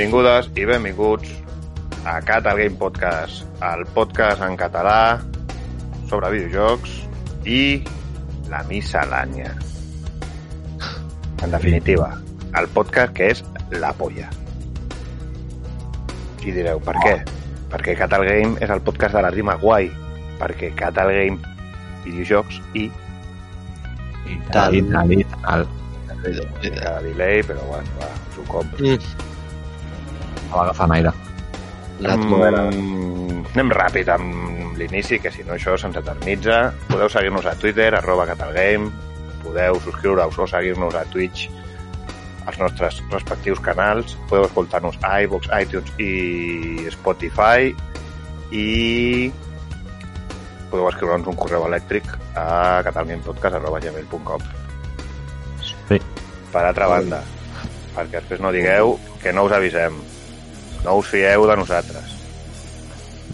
Benvingudes i benvinguts a Catal Game Podcast, el podcast en català sobre videojocs i la miscel·lània. En definitiva, el podcast que és la polla. I direu, per què? Perquè Catal Game és el podcast de la rima guai, perquè Catal Game videojocs i I tal. I tal, i tal. delay, però bueno, va, ho compro. Mm, Va agafant aire. Mm, anem ràpid amb l'inici, que si no això se'ns eternitza. Podeu seguir-nos a Twitter, arroba Catalgame, podeu subscriure-us o seguir-nos a Twitch als nostres respectius canals, podeu escoltar-nos a iVoox, iTunes i Spotify i podeu escriure'ns un correu elèctric a catalgamepodcast.gmail.com Sí. Per altra banda, perquè després no digueu que no us avisem. No us fieu de nosaltres.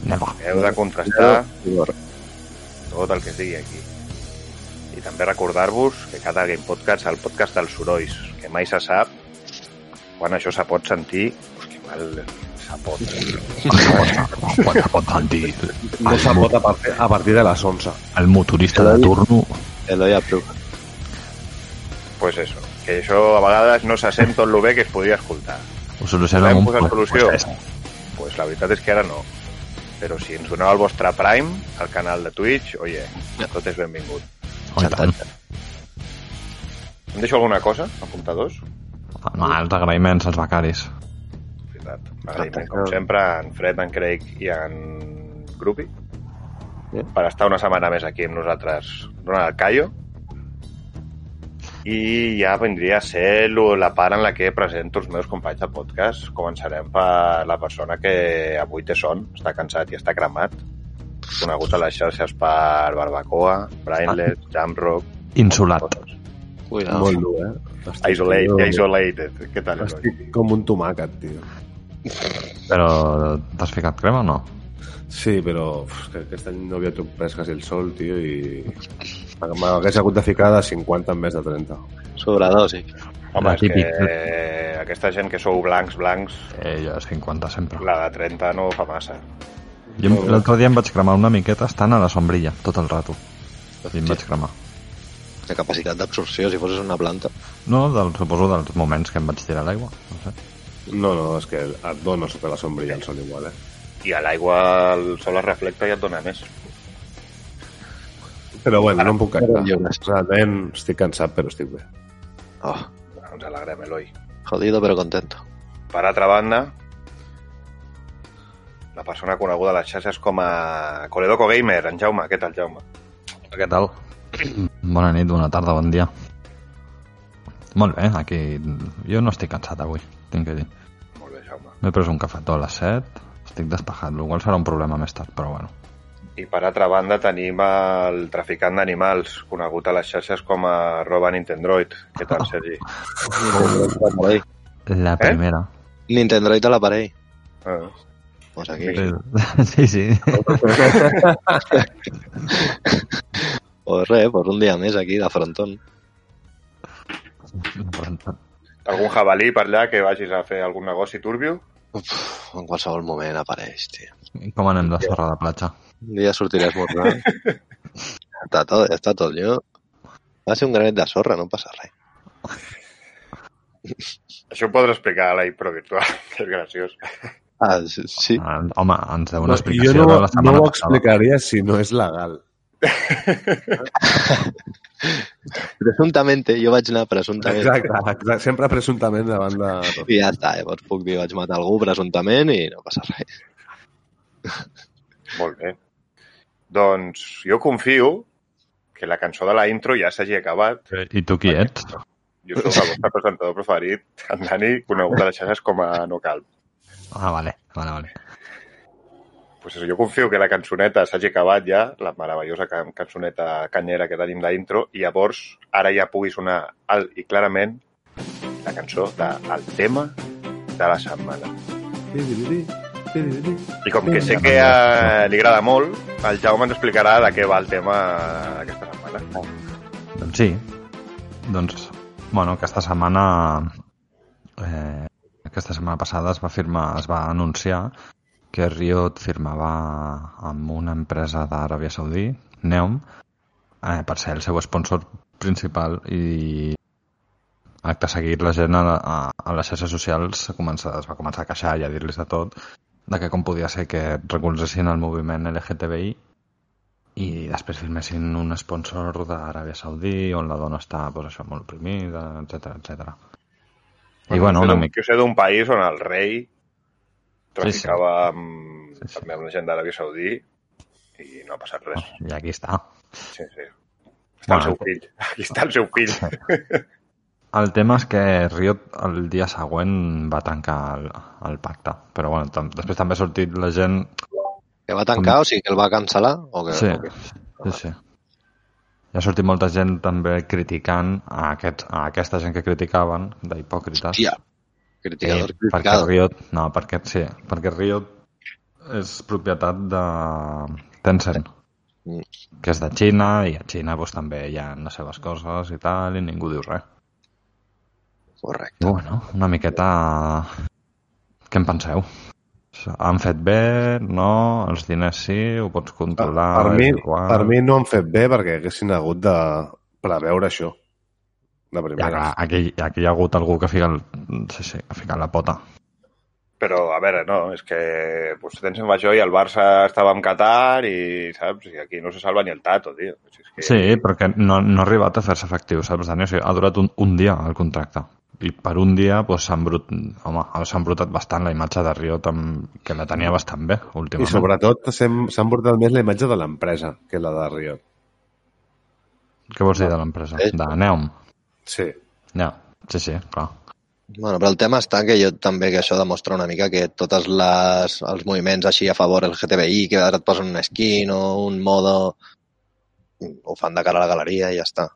Anem va. Heu de contrastar tot el que es digui aquí. I també recordar-vos que cada Game Podcast és el podcast dels sorolls, que mai se sap quan això se pot sentir, pues que mal se pot. Quan es pot sentir No se pot a partir, a partir de les 11. el motorista de turno Eloi approve. pues eso, que això a vegades no se sent tot el bé que es podria escoltar. Ho soluciona Podem amb un solució? pues, és. pues la veritat és que ara no. Però si ens doneu al vostre Prime, al canal de Twitch, oye, tot és benvingut. Oh. Em deixo alguna cosa, apuntadors? No, els agraïments als becaris. Veritat. Agraïment, com sempre, en Fred, en Craig i en Grupi Sí. per estar una setmana més aquí amb nosaltres donant el callo. I ja vindria a ser la part en la que presento els meus companys de podcast. Començarem per la persona que avui té son, està cansat i està cremat. Conegut a les xarxes per Barbacoa, Brainless, Jamrock... Insulat. Cuidado. Molt dur, eh? Estic, Isolated, isolated. Què tal? Estic com un tomàquet, tio. Però t'has ficat crema o no? Sí, però uf, que aquest any no havia pres quasi el sol, tio, i m'hagués hagut de ficar de 50 en vez de 30. Sobredosi. Home, és típic. que aquesta gent que sou blancs, blancs, Eh, jo 50 sempre. la de 30 no fa massa. Jo l'altre dia em vaig cremar una miqueta estant a la sombrilla, tot el rato. I em vaig cremar. La capacitat d'absorció, si fossis una planta. No, del, suposo dels moments que em vaig tirar a l'aigua. No sé. No, no, és que et dona sota la sombrilla el sol igual, eh? I a l'aigua el sol es reflecta i et dona més. Però bueno, no em puc queixar. Realment estic cansat, però estic bé. Oh, Ens alegrem, Eloi. jodido però contento. Per altra banda, la persona coneguda a les xarxes com a Coledoco Gamer, en Jaume. Què tal, Jaume? Què tal? Bona nit, bona tarda, bon dia. Molt bé, aquí... Jo no estic cansat avui, tinc que dir. Molt bé, Jaume. M'he pres un cafetó a les 7, estic despejat, el qual serà un problema més tard, però bueno. I per altra banda tenim el traficant d'animals, conegut a les xarxes com a arroba Nintendroid. Què tal, Sergi? L'aparell. La primera. Nintendroid a l'aparell. Ah. Pues aquí. Sí, sí. Pues res, pues un dia més aquí de frontón. Algun jabalí per allà que vagis a fer algun negoci turbio? Uf, en qualsevol moment apareix, tio. Com anem de sorra de platja? Un dia sortiré a esmorzar. està tot, està tot lleó. Va ser un granet de sorra, no passa res. Això ho podré explicar a la impro virtual, que és graciós. Ah, sí. Ah, Home, ens deu una No, explicació jo no, de la no ho explicaria si no és legal. Presuntamente, jo vaig anar presuntament. Exacte, exacte. sempre presumptament davant de tot. I ja està, llavors puc dir, vaig matar algú presuntament i no passa res. Molt bé. Doncs jo confio que la cançó de la intro ja s'hagi acabat. I tu qui ets? Jo sóc el vostre presentador preferit, en Dani, conegut a les xarxes com a No Cal. Ah, vale, vale, vale. Pues això, jo confio que la cançoneta s'hagi acabat ja, la meravellosa can cançoneta canyera que tenim d'intro, i llavors ara ja pugui sonar alt i clarament la cançó del tema de la setmana. I com que sé que a, li agrada molt, el Jaume ens explicarà de què va el tema aquesta setmana. Doncs sí. Doncs, bueno, aquesta setmana... Eh, aquesta setmana passada es va firmar, es va anunciar que Riot firmava amb una empresa d'Aràbia Saudí, Neom, eh, per ser el seu sponsor principal i acte seguit la gent a, a, a les xarxes socials a començar, es va començar a queixar i a dir-los de tot de que com podia ser que recolzessin el moviment LGTBI i després firmessin un sponsor d'Aràbia Saudí on la dona està pues, això, molt oprimida, etc etc. I bueno, una mica... Jo sé d'un país on el rei traficava sí. amb, Sí, sí. també amb la gent d'Aràbia Saudí i no ha passat res. I aquí està. Sí, sí. Està Bueno, el seu fill. Aquí està el seu fill. El tema és que Riot el dia següent va tancar el, el pacte. Però bueno, tam després també ha sortit la gent... Que va tancar, o sigui que el va cancel·lar? O que, Sí, o que... sí, sí. Hi ha sortit molta gent també criticant a, aquests, a aquesta gent que criticaven, d'hipòcrites. Hòstia, criticador, Sí, perquè criticado. Riot, no, perquè, sí, perquè Riot és propietat de Tencent, Mm. que és de Xina, i a Xina doncs, també hi ha les seves coses i tal, i ningú diu res. Correcte. Bueno, una miqueta... Què en penseu? Han fet bé, no? Els diners sí, ho pots controlar... per, mi, és igual. per mi no han fet bé perquè haguessin hagut de preveure això. De Ja, primera. clar, aquí, aquí hi ha hagut algú que ha ficat, el- sí, sí, ha ficat la pota. Però, a veure, no, és que pues, tens en això i el Barça estava amb Qatar i, saps, i aquí no se salva ni el tato, tio. Si és que... Sí, perquè no, no ha arribat a fer-se efectiu, saps, Dani? O sigui, ha durat un, un dia el contracte. I per un dia doncs, s'ha embrut... Home, s'ha embrutat bastant la imatge de Riot, amb... que la tenia bastant bé, I últimament. sobretot s'hem- s'han portat més la imatge de l'empresa que la de Riot. Què vols dir de l'empresa? Eh? De Neom? Sí. Ja, sí, sí, clar. Bueno, però el tema està que jo també que això demostra una mica que totes les, els moviments així a favor del GTBI, que ara et posen un skin o un modo, ho fan de cara a la galeria i ja està.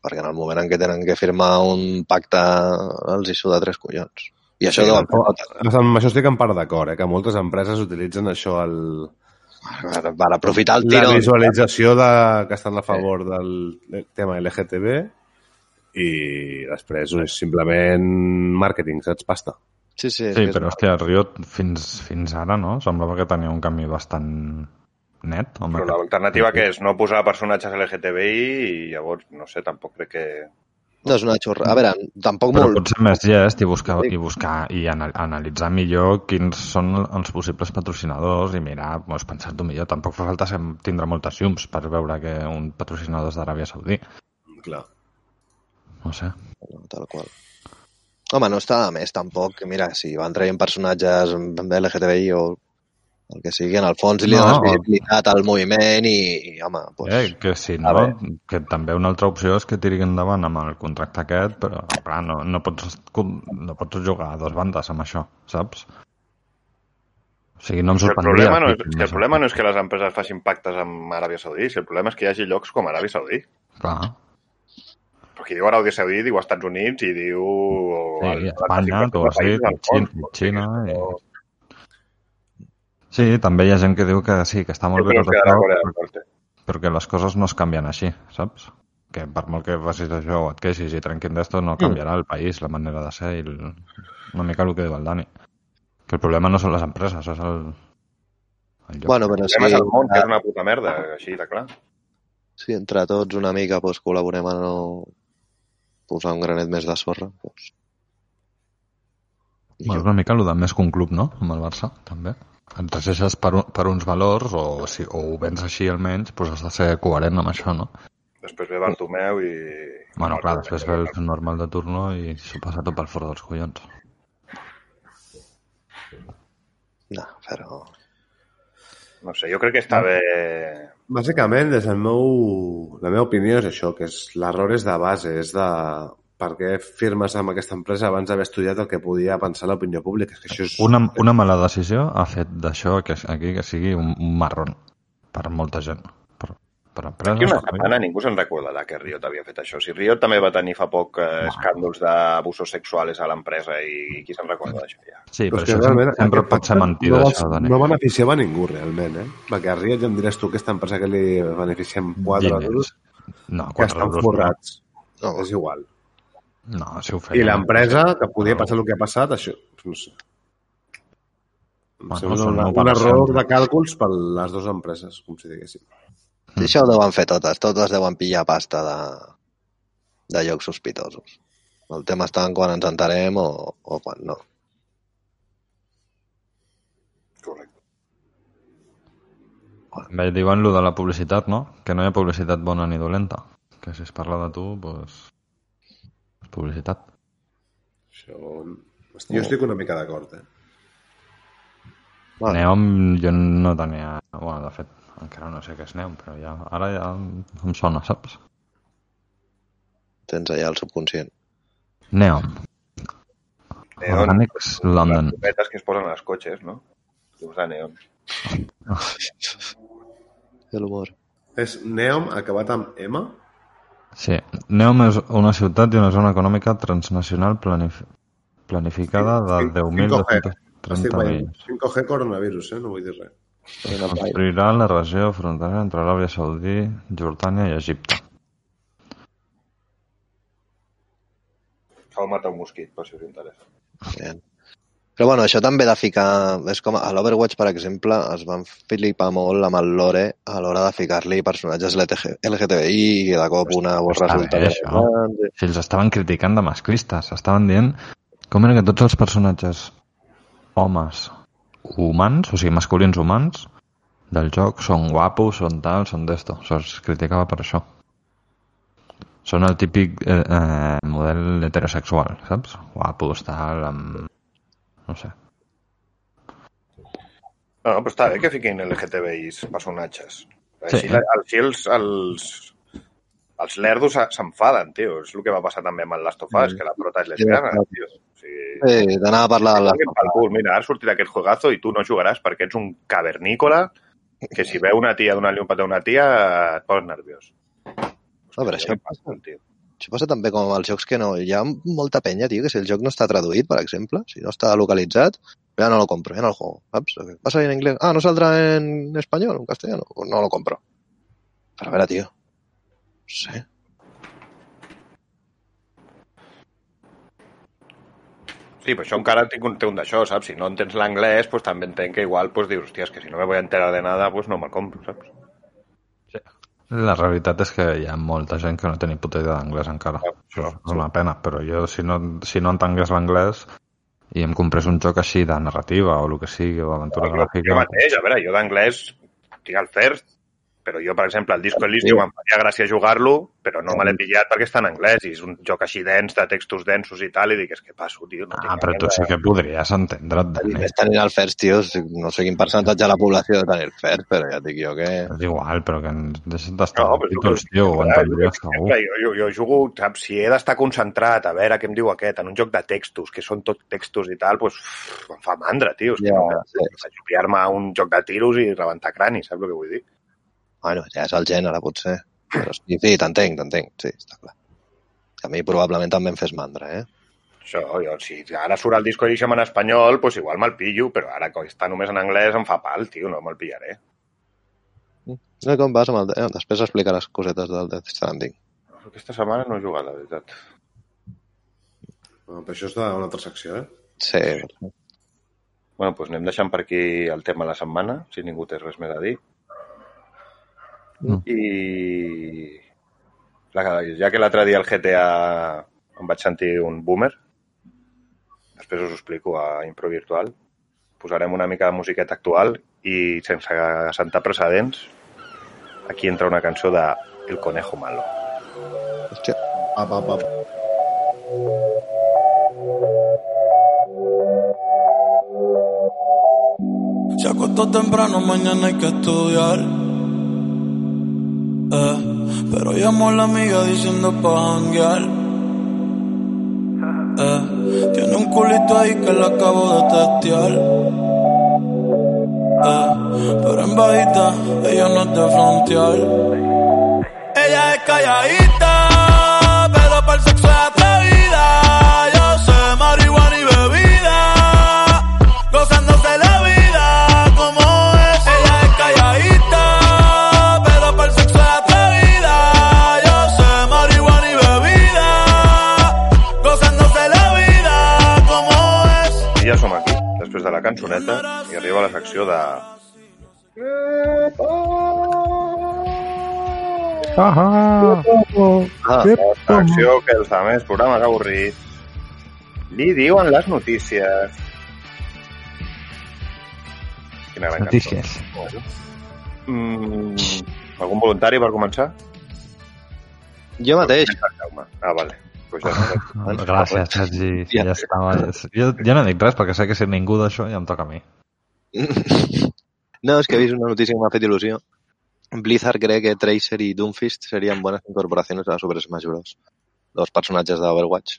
Perquè en el moment en què tenen que firmar un pacte els hi suda tres collons. I això Sí, sí, fer Amb això estic en part d'acord, eh? que moltes empreses utilitzen això, el, per, per aprofitar el la tiro. visualització de, que estan a favor del tema LGTB i després és simplement màrqueting, saps? Pasta. Sí, sí, és Sí, però hòstia, Riot fins, fins ara, no? Semblava que tenia un camí bastant net. Amb Però l'alternativa que és no posar personatges LGTBI i llavors, no sé, tampoc crec que... no és una xorra. A veure, tampoc Però molt... pot ser més llest i buscar, i buscar i ana- analitzar millor quins són els possibles patrocinadors i mirar, doncs, pensar-t'ho millor. Tampoc fa falta tindre moltes llums per veure que un patrocinador és d'Aràbia Saudí. Clar. No sé. No, tal qual. Home, no està de més tampoc. Mira, si van traient personatges amb LGTBI o el que sigui, en el fons li No, dones visibilitat al moviment i, i home, pues, Eh, que si a no, que també una altra opció és que tiri endavant amb el contracte aquest, però clar, no, no, pots, no pots jugar a dos bandes amb això, saps? O sigui, no em Si el, sorprendria. problema no és, que- si el problema no és que les empreses facin pactes amb Aràbia Saudí, si el problema és que hi hagi llocs com Aràbia Saudí. Clar, qui diu Aràbia Saudí diu Estats Units i diu... Sí, el- Espanya, el- has dit, Xina-. Xina i- Sí, també hi ha gent que diu que sí, que està molt bé Però tot a això, Norte. però que les coses no es canvien així, saps? Que per molt que facis això o et queixis i trenquin d'esto, Mm. no canviarà el país, la manera de ser i el... una mica el que diu el Dani. Que el problema no són les empreses, és el, el lloc. bueno, però El sí, problema és el món, que és una puta merda, així de clar. si entre tots una mica pues, col·laborem a no posar un granet més de sorra, doncs... Bueno, és una mica el de més que un club, no? Amb el Barça, també. Et regeixes per, un, per uns valors o, si, o ho vens així almenys, doncs has de ser coherent amb això, no? Després ve Bartomeu i... Bueno, clar, després ve el normal de turno i s'ho passa tot pel fort dels collons. No, però... No sé, jo crec que està bé... Bàsicament, des del meu... La meva opinió és això, que és l'error és de base, és de per què firmes amb aquesta empresa abans d'haver estudiat el que podia pensar l'opinió pública. És que això és... Una, una mala decisió ha fet d'això que aquí que sigui un, marrón per molta gent. Per, empreses... Aquí una setmana ningú se'n recordarà que Riot havia fet això. Si Riot també va tenir fa poc eh, escàndols d'abusos sexuals a l'empresa i qui se'n recorda d'això ja? Sí, Però però que això realment sempre, pot ser mentida, no, això, Dani. No beneficiava a ningú, realment, eh? Perquè a Riot ja em diràs tu aquesta empresa que li beneficiem 4 Diners. euros No, que 4 estan euros. forrats. No, És igual. No, si ho I feien... l'empresa, que podia passar el que ha passat, això, No sé. Bueno, una, un 1%. error de càlculs per les dues empreses, com si diguéssim. I això ho deuen fer totes. Totes deuen pillar pasta de, de llocs sospitosos. El tema està en quan ens entarem o, o quan no. Correcte. Bé, diuen lo de la publicitat, no? Que no hi ha publicitat bona ni dolenta. Que si es parla de tu, doncs... És publicitat. Això... Jo estic una mica d'acord, eh? Bueno. Neom jo no tenia... Bueno, de fet, encara no sé què és Neom, però ja, ara ja em sona, saps? Tens allà el subconscient. Neom. Neon, Organics London. les copetes que es posen als cotxes, no? Llums de neon. I l'humor. És Neom acabat amb M? Sí, Neom és una ciutat i una zona econòmica transnacional planif planificada de 5G. 10.230 Estic veient. milles. 5G coronavirus, eh? No vull dir res. Construirà la regió fronterera entre l'Aràbia Saudí, Jordània i Egipte. Cal matar un mosquit, per si us interessa. Bien. Però bueno, això també de ficar... És com a l'Overwatch, per exemple, es van flipar molt amb el lore a l'hora de ficar-li personatges LGTBI i de cop una vos està resulta... bé, això. Si els estaven criticant de masclistes, estaven dient com era que tots els personatges homes humans, o sigui, masculins humans, del joc són guapos, són tal, són d'esto. Se'ls criticava per això. Són el típic eh, eh, model heterosexual, saps? Guapos, tal, amb... No sé. No, però està bé que fiquin LGTBIs personatges. Sí. Així, la- així els, els, els lerdos se- s'enfaden, tio. És el que va passar també amb el Last of Us, que la prota és lesbiana, tio. Sigui, Sí, d'anar a parlar pel cul, mira, ara sortirà aquest juegazo i tu no jugaràs perquè ets un cavernícola que si veu una tia donant-li un petó a una tia et poses nerviós. No, però això passa, tio? Això passa també com els jocs que no... Hi ha molta penya, tio, que si el joc no està traduït, per exemple, si no està localitzat, ya no lo compro, ya no lo juego, ¿sabes? ¿Va a salir en inglés? Ah, ¿no saldrá en español o en castellano? No lo compro. Pero a ver, tío. No sé. Sí, però això encara tinc un, té un d'això, saps? Si no entens l'anglès, pues, també entenc que igual pues, dius, hòstia, que si no me voy a enterar de nada, pues no me compro, saps? La realitat és que hi ha molta gent que no té ni puta idea d'anglès encara. Això és una pena, però jo si no, si no entengués l'anglès i em comprés un joc així de narrativa o el que sigui, o d'aventura Jo gràfica... mateix, a veure, jo d'anglès tinc el CERT, però jo, per exemple, el Disco Elysium em faria gràcia jugar-lo, però no me l'he pillat perquè està en anglès i és un joc així dens, de textos densos i tal, i dic, és que passo, tio. No Ah, però tu sí que podries entendre't, Dani. més tenint el FERS, tio, no sé quin percentatge de la població de tenir el FERS, però ja dic jo que... És igual, però que deixes d'estar No, títols, tio, ho entendries segur. Jo, jo, jo jugo, saps, si he d'estar concentrat a veure què em diu aquest, en un joc de textos, que són tot textos i tal, doncs uf, em fa mandra, tio. És que Ja, no, sí. a un joc de tiros i rebentar cranis, saps el que vull dir? Bueno, ja és el gènere, potser. Però sí, sí t'entenc, t'entenc, sí, està clar. A mi probablement també em fes mandra, eh? Això, jo, si ara surt el Disco Elysium en espanyol, doncs igual me'l pillo, però ara que està només en anglès em fa pal, tio, no me'l pillaré. No, com vas amb el... Eh, després explicaràs cosetes del Death Stranding. Aquesta setmana no he jugat, la veritat. Bueno, però això és d'una altra secció, eh? Sí, Bueno, doncs anem deixant per aquí el tema de la setmana, si ningú té res més a dir. No. La, ja que l'altre dia al GTA em vaig sentir un boomer, després us ho explico a Impro Virtual, posarem una mica de musiqueta actual i sense assentar precedents, aquí entra una cançó de El Conejo Malo. hòstia. Ap, ap, ap. Se acostó temprano, mañana hay que estudiar. Eh, pero llamó a la amiga diciendo pa' janguear. Eh, tiene un culito ahí que la acabo de testear. Eh, pero en bajita, ella no es de frontear. Ella es calladita, pero para el sexo la cançoneta i arriba la secció de... Ah, Ah, La secció que els altres programes avorrits li diuen les notícies. Quina gran Notícies. cançó. Mm, algun voluntari per començar? jo mateix. Ah, vale. Pues ja està. Gràcies, Sergi. Ja. Ja estava. Jo, jo no dic res perquè sé que si ningú d'això ja em toca a mi. No, és que he vist una notícia que m'ha fet il·lusió. Blizzard cree que Tracer i Doomfist serien buenas incorporaciones a Super Smash Bros. Dos personatges d'Overwatch.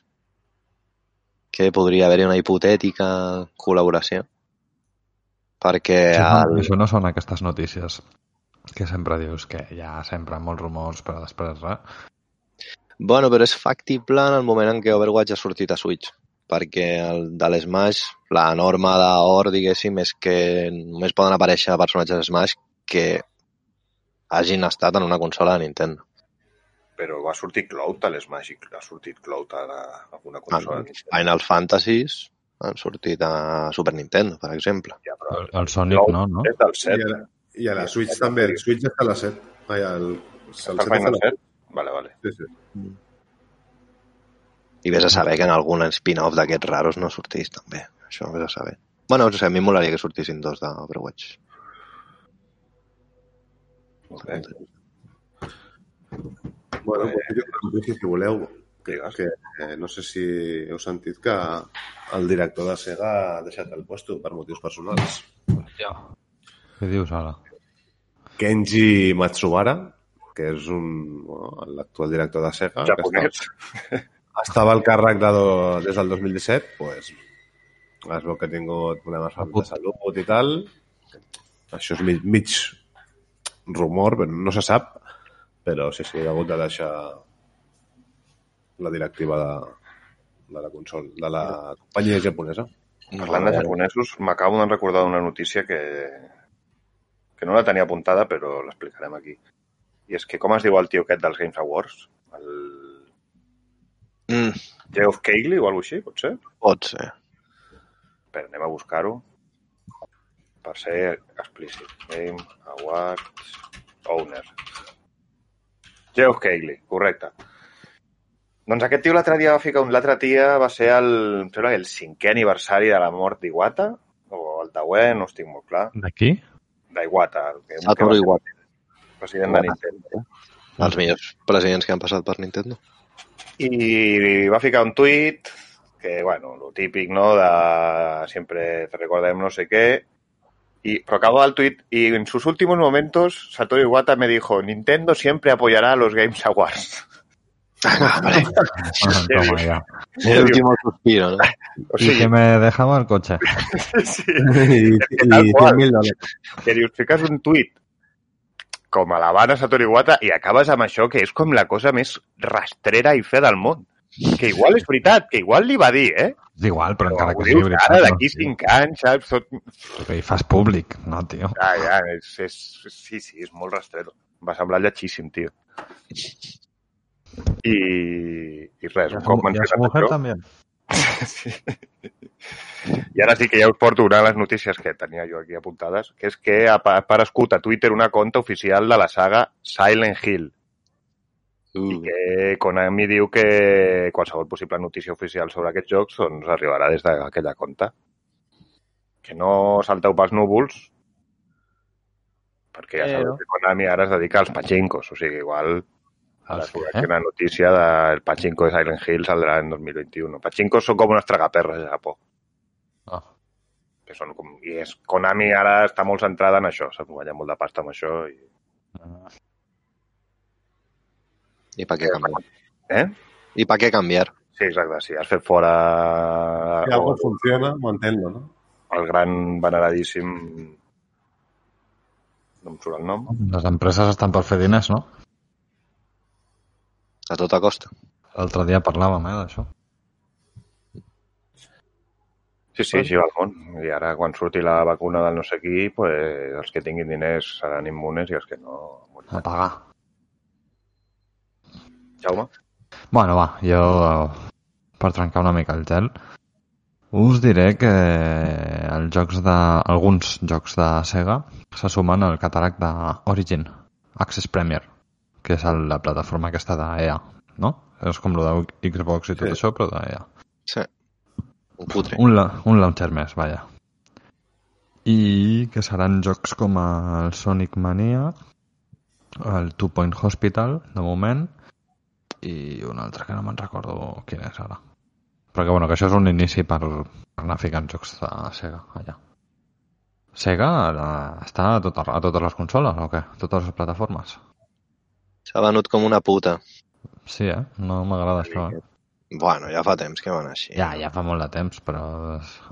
Que podria haver-hi una hipotètica col·laboració. Perquè no, el... això no són aquestes notícies que sempre dius que hi ha sempre molts rumors, però després res. Bueno, però és factible en el moment en què Overwatch ha sortit a Switch. Perquè el, de l'Smash, la norma d'or, diguéssim, és que només poden aparèixer personatges Smash que hagin estat en una consola de Nintendo. Però va sortir Cloud a l'Smash i ha sortit Cloud a alguna consola. Els Final Fantasies han sortit a Super Nintendo, per exemple. Ja, però El, el Sonic Cloud no, no? és del I 7. a, la, I a la Switch també. El Switch està a la 7. Ai, el, el, El set està a Final la 7? Vale, vale. Sí, sí. I vés a saber que en algun spin-off d'aquests raros no sortís també. Això vés a saber. Bueno, no sé, a mi molaria que sortissin dos d'Overwatch. Molt bé. Bueno, pues, una notícia, si voleu. Que, que eh, no sé si heu sentit que el director de Sega ha deixat el puesto per motius personals. Què dius ara? Kenji Matsubara, que és un, bueno, l'actual director de Sega, que Japonès. estava, estava al càrrec de, do- des del 2017, pues, es veu que ha tingut problemes de salut i tal. Això és mig, mig rumor, però no se sap, però sí, sí, ha hagut de deixar la directiva de, de la consol, de la companyia japonesa. Parlant de japonesos, m'acabo de recordar una notícia que, que no la tenia apuntada, però l'explicarem aquí. I és que com es diu el tio aquest dels Games Awards? El Mm, Geoff Keighley o alguna així, potser? pot ser. Espera, anem a buscar-ho per ser explícit. Game Awards Owner. Geoff Keighley, correcte. Doncs aquest tio l'altre dia va ficar un... L'altre dia va ser el, em sembla el cinquè aniversari de la mort d'Iwata, o el Dawei, no estic molt clar. D'aquí? d'Iwata, Satoru Iwata, president de Nintendo. els millors presidents que han passat per Nintendo. Y va a ficar un tuit que, bueno, lo típico, ¿no? De siempre te recordemos no sé qué. Y, pero acabó el tuit y en sus últimos momentos Satoru Iwata me dijo Nintendo siempre apoyará a los Games Awards. Ah, vale. Ah, toma. El último suspiro, ¿no? O I que me dejava el cotxe. sí, I, i qual. 100.000 dòlars. que dius, fiques un tuit com a Satoru Iwata i acabes amb això que és com la cosa més rastrera i fea del món. Que igual és veritat, que igual li va dir, eh? És igual, però encara Ho que sigui veritat. ara, no? d'aquí cinc anys, saps? Tot... Que hi fas públic, no, tio. Ja, ja, és, és, sí, sí, és molt rastreto. Va semblar lletgíssim, tio. I, i res, un cop mencionat això... també. Sí. I ara sí que ja us porto una de les notícies que tenia jo aquí apuntades, que és que ha pa- aparegut a Twitter una conta oficial de la saga Silent Hill. I que Konami diu que qualsevol possible notícia oficial sobre aquests jocs doncs, arribarà des d'aquella conta. Que no salteu pels núvols, perquè ja sabeu que Konami ara es dedica als pachinkos, o sigui, igual surt què? aquí una notícia del pachinko de Silent Hill saldrà en 2021. Pachinkos són com unes tragaperres de Japó. Ah. Que són com... I és, Konami ara està molt centrada en això, s'ha guanyat molt de pasta amb això. I... I per què canviar? Eh? I per què canviar? Sí, exacte, sí. Has fet fora Si algo funciona, mantén-lo, no? el gran veneradíssim... No em surt el nom. Les empreses estan per fer diners, no? A tota costa. L'altre dia parlàvem, eh, d'això. Sí, sí, així va el món. I ara, quan surti la vacuna del no sé qui, pues, els que tinguin diners seran immunes i els que no... A pagar. Jaume? Bueno, va, jo, per trencar una mica el gel, Us diré que els jocs de, alguns jocs de Sega se sumen al catàleg de Origin, Access Premier, que és la plataforma aquesta d'EA, no? És com lo de Xbox i tot Sí. això, però d'EA. Sí. Un putre. Un, la- un launcher més, vaja. I que seran jocs com el Sonic Mania, el Two Point Hospital, de moment, i un altre que no me'n recordo quin és ara. Però que, bueno, que això és un inici per, per anar ficant jocs de Sega allà. Sega eh, està a, tot, a totes les consoles o què? A totes les plataformes? S'ha venut com una puta. Sí, eh? No m'agrada això, eh? Bueno, ja fa temps que van així. Ja, ja fa molt de temps, però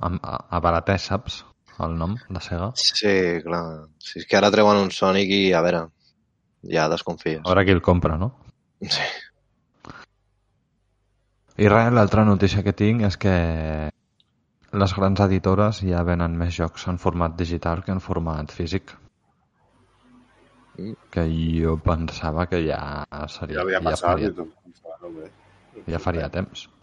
am- a- abarateix, saps? El nom de Sega. Sí, clar. Si és que ara treuen un Sonic i, a veure, ja desconfies. A veure qui el compra, no? Sí. I res, l'altra notícia que tinc és que les grans editores ja venen més jocs en format digital que en format físic. Que jo pensava que ja seria... Ja havia passat. faria, i tot. Bueno, bé. ja faria temps. Doncs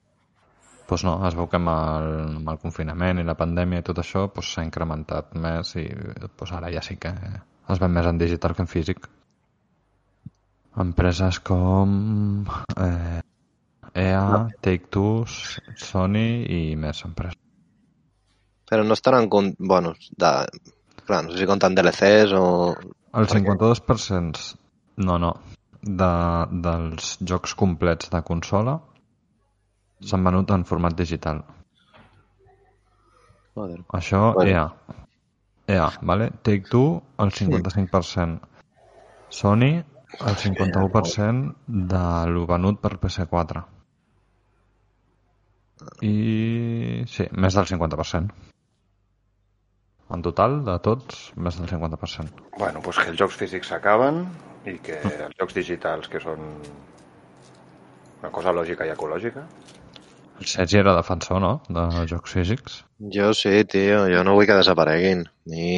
pues no, es veu que amb el, amb el confinament i la pandèmia i tot això s'ha pues, s'ha incrementat més i pues, ara ja sí que es ven més en digital que en físic. Empreses com eh, EA, Take-Two, Sony i més empreses. Però no estaran... Con... Bueno, de... Clar, no sé si compten DLCs o... El Per què? 52%, no, no, de, dels jocs complets de consola s'han venut en format digital. Joder. Això, Bueno. EA. EA, vale? Take-Two, el 55%. Sony, el 51% de lo venut per PS4. I... sí, més del 50%. En total, de tots, més del 50%. Bueno, doncs que els jocs físics s'acaben i que els jocs digitals, que són una cosa lògica i ecològica, El Sergi era defensor, no?, de jocs físics. Jo sí, tio, jo no vull que desapareguin. I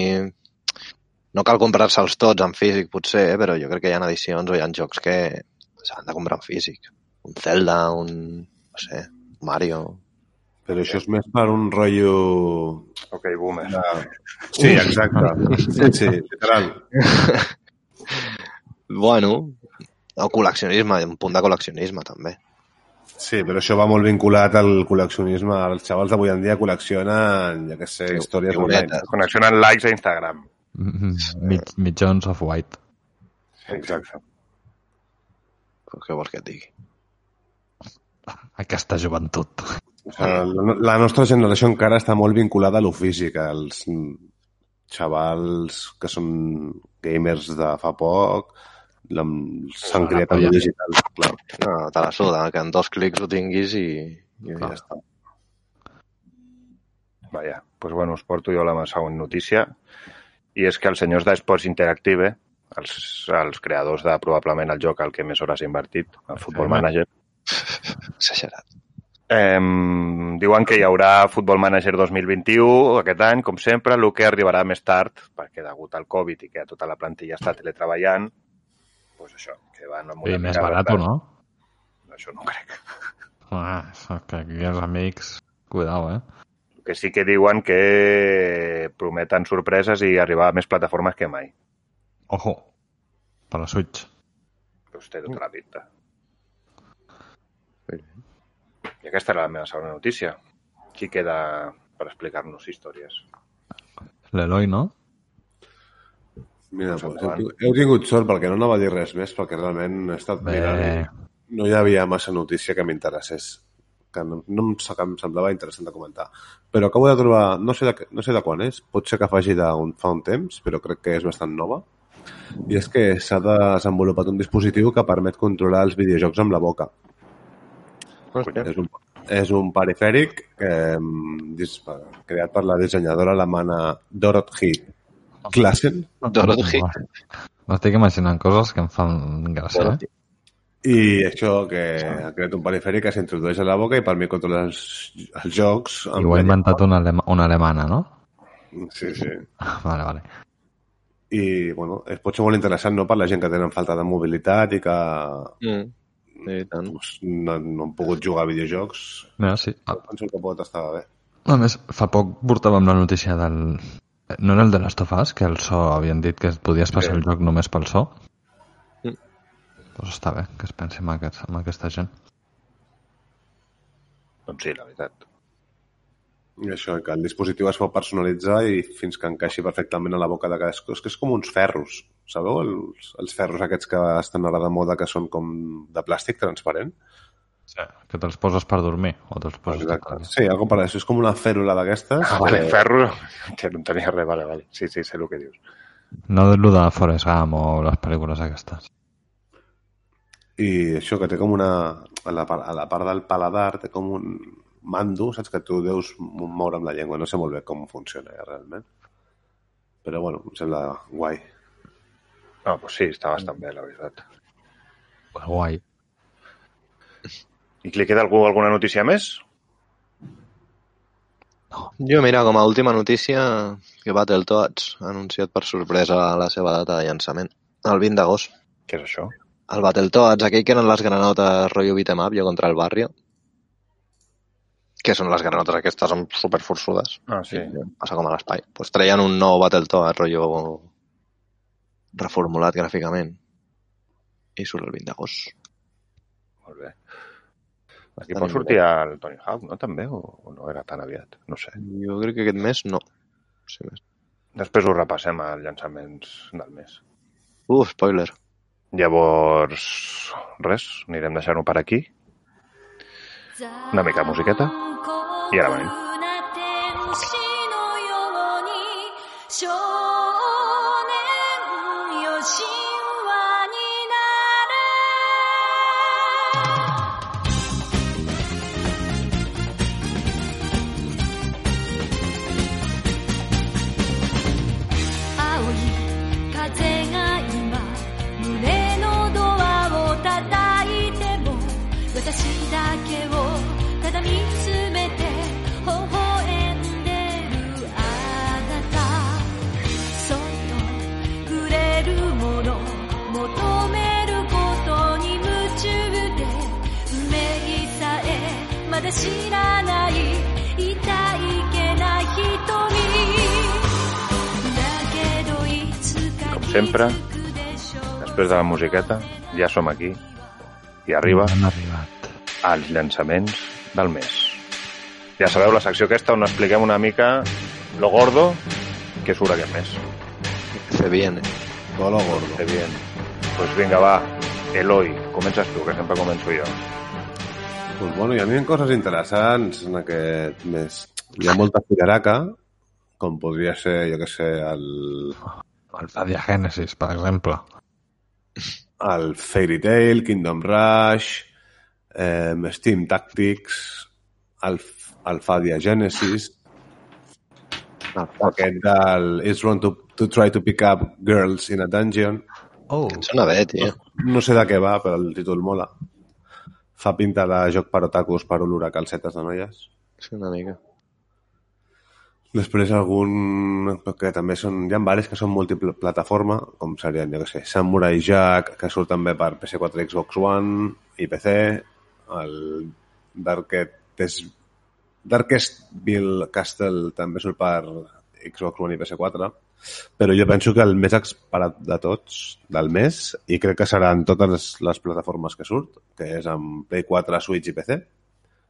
no cal comprar-se'ls tots en físic, potser, eh? però jo crec que hi ha edicions o hi ha jocs que s'han de comprar en físic. Un Zelda, un... no sé, Mario... Però això és més per un rotllo... ok, boomer. De... Sí, exacte. Sí, sí, literal. Bueno, o col·leccionisme, un punt de col·leccionisme, també. Sí, però això va molt vinculat al col·leccionisme. Els xavals d'avui en dia col·leccionen, ja que sé, Sí, històries figuretes. online. Connexionen likes a Instagram. Mig, mitjons of white. Exacte. Però què vols que et digui? Aquesta joventut. Sigui, la, la nostra generació encara està molt vinculada a lo físic, als xavals que són gamers de fa poc, la- s'han criat en lo digital, clar. No, te la suda, que en dos clics ho tinguis i, i ja està. Vaja, doncs bueno, us porto jo la següent notícia i és que els senyors d'Esports Interactive, els, els creadors de probablement el joc al que més hores he invertit, el Football. Manager, Exagerat. Eh, diuen que hi haurà Football Manager 2021 aquest any, com sempre, el que arribarà més tard, perquè degut al Covid i que tota la plantilla està teletreballant, doncs això, que van amb una I més mica de barat, no? Això no ho crec. Ah, que aquí els amics... Cuidao, eh? El que sí que diuen que prometen sorpreses i arribar a més plataformes que mai. Ojo, per la Switch. Doncs té tota la pinta. I aquesta era la meva segona notícia. Qui queda per explicar-nos històries? L'Eloi, no? Mira, Doncs heu, heu tingut sort perquè no anava a dir res més, perquè realment he estat Bé. mirant no hi havia massa notícia que m'interessés que no, no em, que em semblava interessant de comentar. Però acabo de trobar, no sé de, no sé de quan és, pot ser que faci d'un fa un temps, però crec que és bastant nova, i és que s'ha desenvolupat un dispositiu que permet controlar els videojocs amb la boca. És un, és un perifèric eh, dis- creat per la dissenyadora alemana Dorothy Klassen Dorothy. M'estic imaginant coses que em fan gràcia, eh? i això que ha creat un perifèric que s'introdueix a la boca i permet controlar els, els jocs I ho ha inventat una, alema, una alemana, no? Sí, sí. Vale, vale. I, bueno, es pot ser molt interessant, no?, per la gent que tenen falta de mobilitat i que Mm. Tant. doncs, no, no han pogut jugar a videojocs. Mira, sí. Ah, Penso que pot estar bé. A més, fa poc portàvem la notícia del... No era el de Last of Us, que el so havien dit que podies passar Sí. el joc només pel so? Mm. Doncs està bé que es pensi en, aquest, en aquesta gent. Doncs sí, la veritat. I això, que el dispositiu es pot personalitzar i fins que encaixi perfectament a la boca de cadascú. És que és com uns ferros, sabeu? Els, els ferros aquests que estan ara de moda, que són com de plàstic transparent. Sí. Que te'ls poses per dormir o te'ls poses... Exacte. Sí, algo per això. És com una fèrula d'aquestes. Ah, vale, que- ferro. Que no entenia res, vale, vale. Sí, sí, sé el que dius. No de lo de Forrest Gump o les pel·lícules aquestes. I això, que té com una... A la, part, a la part del paladar té com un mando, saps? Que tu deus moure amb la llengua. No sé molt bé com funciona, eh, realment. Però, bueno, em sembla guai. No, doncs sí, està bastant bé, la veritat. Guai. I que li queda algú, alguna notícia més? Jo, mira, com a última notícia, que Battletoads ha anunciat per sorpresa la seva data de llançament, el 20 d'agost. Què és això? El Battletoads, aquell que eren les granotes rotllo beat'em up, jo contra el barrio, que són les granotes aquestes, són superforçudes. Ah, sí. Passa com a l'espai. Pues treien un nou Battletoads, rotllo reformulat gràficament. I surt el 20 d'agost. Molt bé. Aquí pot sortir el Tony Hawk, no? També? O, o no era tan aviat? No sé. Jo crec que aquest mes no. Sí, més. Després ho repassem als llançaments del mes. Uh, spoiler. Llavors, res, anirem deixant-ho per aquí. Una mica musiqueta i ara venim. sempre, després de la musiqueta, ja som aquí i arriba Hem arribat. als llançaments del mes. Ja sabeu la secció aquesta on expliquem una mica lo gordo que surt aquest mes. Se viene. Todo lo gordo. Se viene. Pues vinga, va. Eloi, comences tu, que sempre començo jo. Pues bueno, hi havia coses interessants en aquest mes. Hi ha molta figaraca, com podria ser, jo que sé, el, el Stadia Genesis, per exemple. el Fairy Tail, Kingdom Rush, eh, Steam Tactics, el, el Fadia Genesis, aquest del It's Wrong to, to Try to Pick Up Girls in a Dungeon. Oh, Sona bé, tio. No sé de què va, però el títol mola. Fa pinta de joc per otakus per olorar calcetes de noies. Sí, una mica. Després algun... que també són... Hi ha varis que són multiplataforma, com serien, jo què sé, Samurai Jack, que surt també per PS4, Xbox One i PC, el Darkest... Darkest Bill Castle també surt per Xbox One i PS4, però jo penso que el més esperat de tots del mes, i crec que seran totes les plataformes que surt, que és amb Play 4, Switch i PC,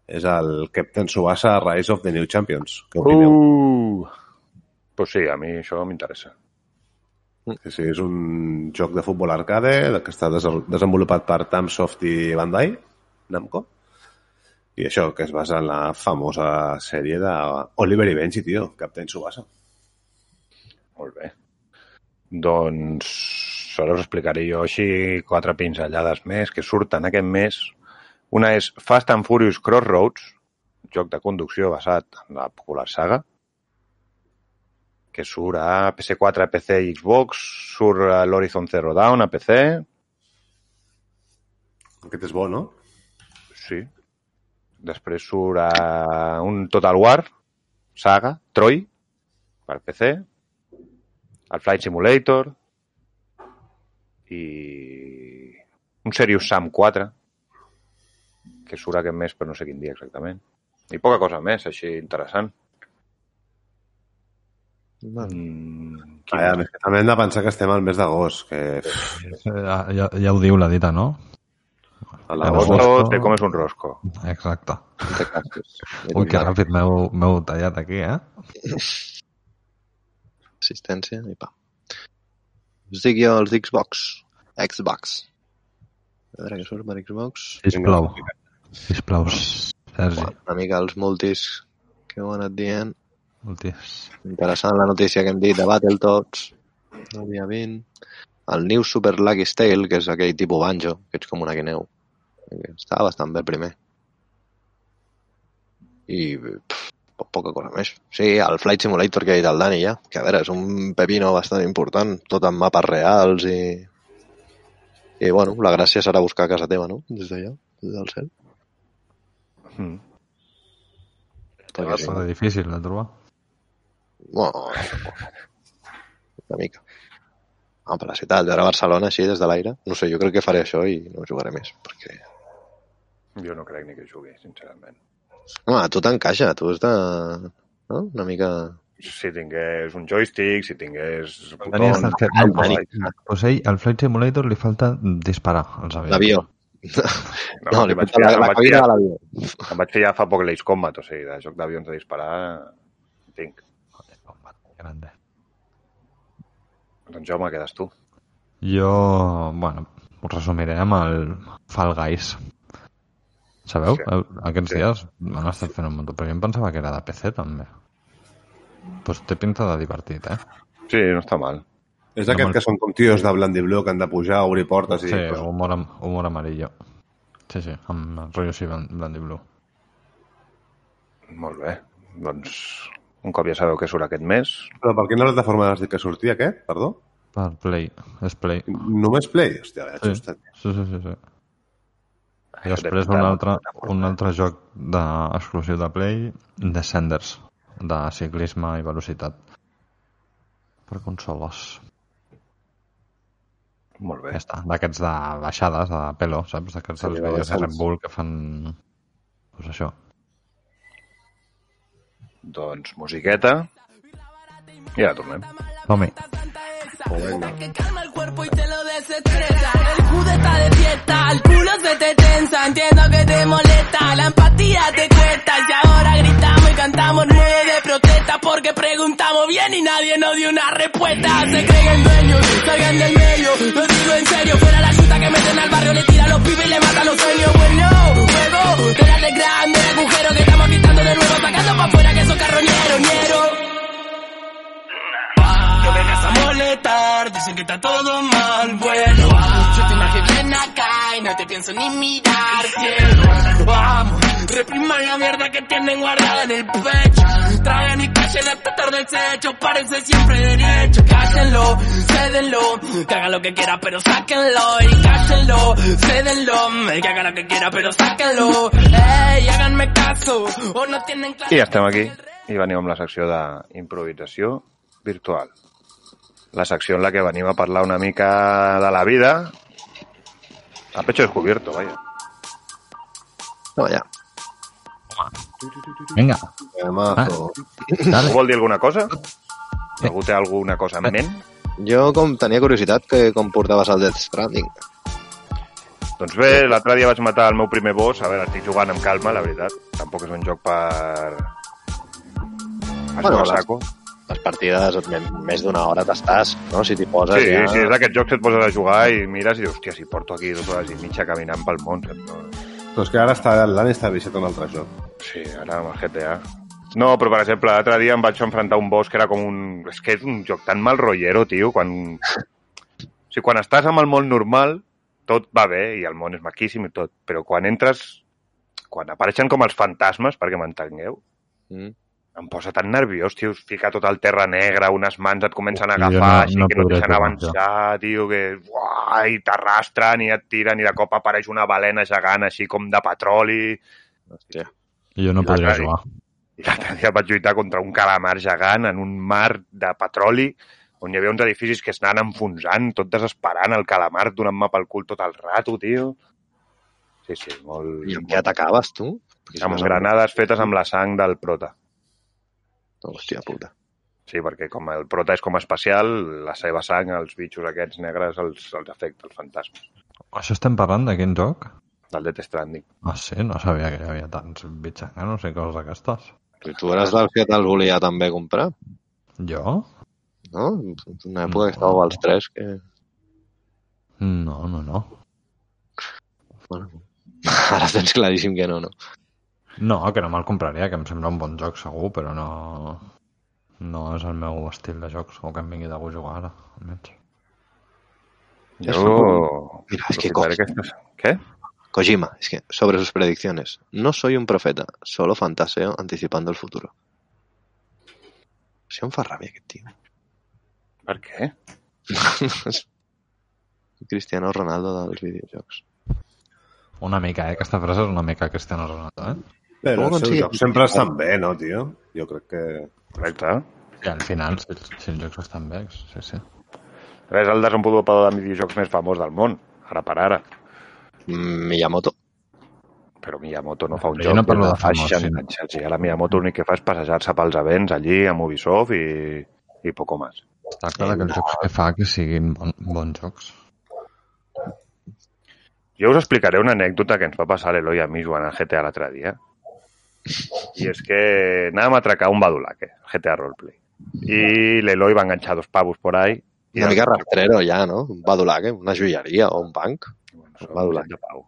és el Captain Subasa Rise of the New Champions. Què opineu? Uh! Pues sí, a mi això m'interessa. Sí, sí, és un joc de futbol arcade que està des desenvolupat per Tamsoft i Bandai, Namco. I això, que es basa en la famosa sèrie de Oliver i Benji, tio, Captain Subasa. Molt bé. Doncs ara us explicaré jo així quatre pinzellades més que surten aquest mes. Una és Fast and Furious Crossroads, joc de conducció basat en la popular saga, que surt a PS4, PC i Xbox, surt a l'Horizon Zero Dawn a PC, Aquest és bo, no? sí. Després surt a un Total War, saga, Troy, per PC, el Flight Simulator i un Serious Sam 4 que surt aquest mes però no sé quin dia exactament i poca cosa més així interessant Bueno, Mm, ja, més que també hem de pensar que estem al mes d'agost, que Ja, ja, ja ho diu la dita, no? a L'agosto Agosto. te comes un rosco. Exacte. té. Ui, que ràpid m'heu m'heu tallat aquí, eh? Assistència i pa. Us dic jo els Xbox. Xbox. A veure què surt per Xbox. Sisplau. Sisplau, Sergi. Una mica els multis que heu anat dient. Hòsties. Interessant la notícia que hem dit de Battletoads. El dia 20. El New Super Lucky Tale, que és aquell tipus banjo, que ets com una guineu. Està bastant bé primer. I pff, po- poca cosa més. Sí, el Flight Simulator que ha dit el Dani ja, que a veure, és un pepino bastant important, tot amb mapes reals i... I bueno, la gràcia serà buscar a casa teva, no? Des d'allà, des del cel. Mm. Sí. Serà difícil de trobar. Bueno, una mica. Ah, per la ciutat, veure Barcelona així des de l'aire. No sé, jo crec que faré això i no jugaré més, perquè... Jo no crec ni que jugui, sincerament. Home, a tu t'encaixa, tu has de... No? Una mica... Si tingués un joystick, si tingués... Botons, el. Pues ell, al Flight Simulator li falta disparar als avions. L'avió. No, No, em li vaig fiar- la, la vaig cabina fiar- de l'avió. Em vaig fer ja fa poc l'Ace Combat, o sigui, de joc d'avions de disparar... Tinc. Grande. Doncs Jaume, quedes tu. Jo, bueno, ho resumiré amb el Fall Guys. Sabeu? Sí. Aquests Sí. dies han estat fent un munt, però jo em pensava que era de PC també. Pues té pinta de divertit, eh? Sí, no està mal. És d'aquest que són com tios de blanc que han de pujar, obrir portes i... Sí, coses. humor, am- humor amarillo. Sí, sí, amb rotllo així blan- blanc i blu. Molt bé. Doncs un cop ja sabeu què surt aquest mes, Però per quina plataforma has dit que sortia aquest? Perdó? Per Play, és Play. Només Play? Hòstia, ja Sí, sí. sí, sí, sí. sí. I després un altre, un altre joc de, exclusiu de Play, Descenders, de ciclisme i velocitat. Per consoles. Molt bé. Ja està. D'aquests de baixades, de pelo, saps? D'aquests Sí, dels de vídeos de. Red Bull que fan... Pues això. Doncs musiqueta i ara tornem. Som-hi. que calma el cuerpo y te lo desestresa. El jude está de fiesta, el culo se te tensa. Entiendo que te molesta, la empatía te cuesta. Y ahora gritamos y cantamos nueve de protesta porque preguntamos bien y nadie nos dio una respuesta. Se creen dueños, salgan del medio. Lo digo en serio, fuera la chuta que meten al barrio, le tira los pibes y le matan los sueños. Bueno, juego, de grande agujero que estamos quitando de nuevo, sacando para afuera que esos carroñeros, ñeros. No vengas a molestar, dicen que está todo mal, bueno Yo te imagino bien acá y no te pienso ni mirar, cielo Vamos, repriman la mierda que tienen guardada en el pecho. Traen y callen hasta tarde el techo, parece siempre derecho. Cállenlo, cédenlo, que haga lo que quiera pero sáquenlo. Y cállenlo, cédenlo, que haga lo que quiera pero sáquenlo. Ey, háganme caso, o no tienen claro I ja estem aquí. i venim amb la secció d'improvisació virtual. La secció en la que venim a parlar una mica de la vida a pecho descubierto, vaya. No, ja. Vinga, Temazo. Algú dale. vol dir alguna cosa? Algú té alguna cosa en ment? Jo com tenia curiositat que com portaves el Death Stranding. Doncs bé, l'altre dia vaig matar el meu primer boss. A veure, estic jugant amb calma, la veritat. Tampoc és un joc per... per Bueno, les- saco. Les partides, més d'una hora t'estàs, no? Si t'hi poses Sí, ja... sí, és d'aquests jocs que et poses a jugar i mires i dius, hòstia, si porto aquí dues hores i mitja caminant pel món. saps? No, Però és que ara està, el Dani està viciat en un altre joc. Sí, ara amb el GTA. No, però per exemple, l'altre dia em vaig enfrontar a un boss que era com un... És que és un joc tan mal rotllero, tio, quan... O sigui, quan estàs amb el món normal, tot va bé i el món és maquíssim i tot, però quan entres... Quan apareixen com els fantasmes, perquè m'entengueu, Mm. Em posa tan nerviós, tio, es fica tot el terra negre, unes mans et comencen a agafar, no- així no que no et deixen avançar, tio, que... Uah, I t'arrastren i et tiren i de cop apareix una balena gegant així com de petroli. Hòstia. Jo no I podria jugar. I l'altre dia vaig lluitar contra un calamar gegant en un mar de petroli on hi havia uns edificis que es anaven enfonsant, tot desesperant, el calamar donant-me pel cul tot el rato, tio. Sí, sí, molt... I amb què atacaves, tu? Perquè Amb granades fetes amb la sang del prota. Hòstia puta. Sí, perquè com el prota és com espacial, la seva sang, els bitxos aquests negres, els, els afecta, els fantasmes. Això estem parlant de quin joc? Del Death Stranding. Ah, sí? No sabia que hi havia tants bitxanganos i coses d'aquestes. I tu eres del que te'l volia també comprar, Jo? no? Una època que estàveu els tres que... No, no, no. Bueno, ara tens claríssim que no, no? No, que no me'l compraria, que em sembla un bon joc segur, però no... No és el meu estil de jocs, o que em vingui de gust jugar ara, almenys. Jo... Mira, es que aquestes... Què? Kojima, es que sobre sus predicciones. No soy un profeta, solo fantaseo anticipando el futuro. Si em fa ràbia aquest tio. Per què? Cristiano Ronaldo dels videojocs. Una mica, eh? Aquesta frase és una mica Cristiano Ronaldo, eh? Però els seus aconseguir- jocs sempre estan bé, no, tio? Jo crec que... Correcte. I al final, si, si els jocs estan bé, sí, sí. És el desenvolupador de videojocs més famós del món, ara per ara. Mm, Miyamoto. Però Miyamoto no fa un Però jo joc no parlo de famós, 60 anys. Sí, ara Miyamoto l'únic que fa és passejar-se pels events allí amb Ubisoft i, i poco más. Es tracta que els jocs que fa que siguin bon, bons jocs. Jo us explicaré una anècdota que ens va passar l'Eloi a mi jugant al GTA l'altre dia. I és que anàvem a atracar un badulaque, el GTA Roleplay. I l'Eloi va enganxar dos pavos por ahí. I Una mica rastrero ja, no? Un badulaque, una joieria o un banc. Bueno, badulaque. de pau.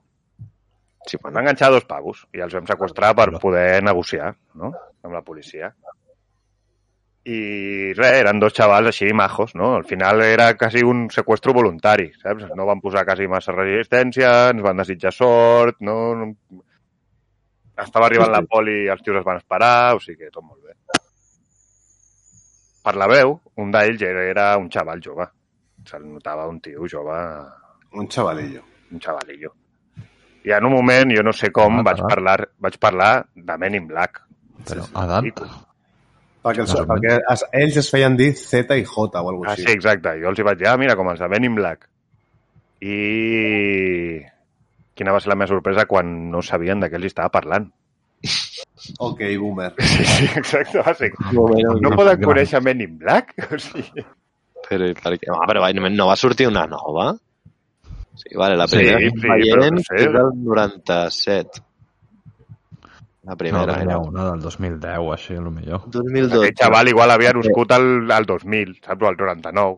Sí, bueno, enganxar dos pavos i els vam sequestrar per poder negociar no? amb la policia. I res, eren dos xavals així majos, no? Al final era quasi un seqüestro voluntari, saps? No van posar quasi massa resistència, ens van desitjar sort, no? Estava arribant la poli i els tios es van esperar, o sigui que tot molt bé. Per la veu, un d'ells era, era un xaval jove. Se'l notava un tio jove, Un xavalillo. un xavalillo. I en un moment, jo no sé com, Ah, vaig parlar, vaig parlar de Men in Black. Però I- edat... Perquè, els, perquè es, ells es feien dir Z i J o alguna Ah, cosa sí, exacte. Jo els hi vaig dir, ah, mira, com els de Men in Black. I... Quina va ser la meva sorpresa quan no sabien de què els estava parlant. Ok, boomer. Sí, sí, exacte. Va ser... Bueno, No poden conèixer Men in Black? O sigui... Però, i per què? Ah, però va, no va sortir una nova? Sí, vale, la Sí, primera sí, que però no sé. és del 97. La No, primera hi era una del 2010 o així, a lo millor. 2012. Aquell xaval igual havia nascut al, al 2000, saps? O al 99.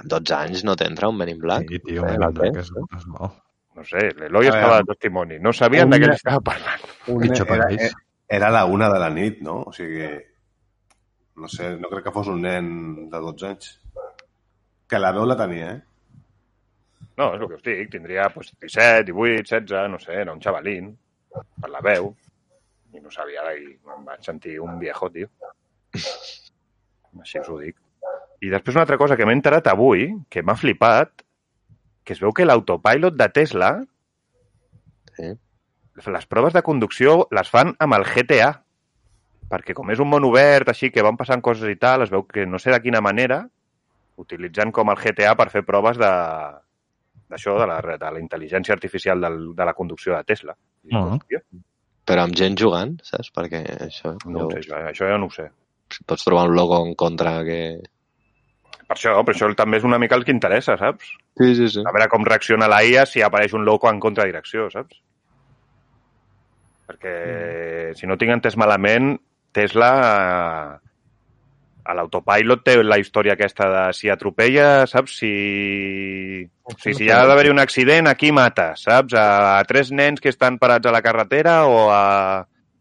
Amb 12 anys no t'entra un Men in Black? Sí, tio, Eh, tens, és, és bo. No sé, l'Eloi estava de testimoni. No sabien de què Una- estava parlant. Un, Pitjor per era, ells. era la una de la nit, no? O sigui, no sé, no crec que fos un nen de 12 anys. Que la veu la tenia, eh? No, és el que us dic. Tindria pues, 17, 18, 16, no sé, era un xavalín, per la veu. I no sabia, i em vaig sentir un viejo, tio. Així us ho dic. I després una altra cosa que m'he enterat avui, que m'ha flipat, que es veu que l'autopilot de Tesla, Sí. les proves de conducció les fan amb el GTA. Perquè com és un món obert, així que van passant coses i tal, es veu que no sé de quina manera, utilitzant com el GTA per fer proves de d'això, de, la, de la intel·ligència artificial del, de la conducció de Tesla. Ah. hòstia, Però amb gent jugant, saps? Perquè això... no ho sé, això, això ja no ho sé. Pots trobar un logo en contra que... Per això, per això també és una mica el que interessa, saps? Sí, sí, sí. A veure com reacciona la IA si apareix un loco en contradirecció, saps? Perquè, mm. si no tinc entès malament, Tesla a l'autopilot té la història aquesta de si atropella, saps? Si, o sigui, si hi ha d'haver-hi un accident, aquí mata, saps? A, a tres nens que estan parats a la carretera o a,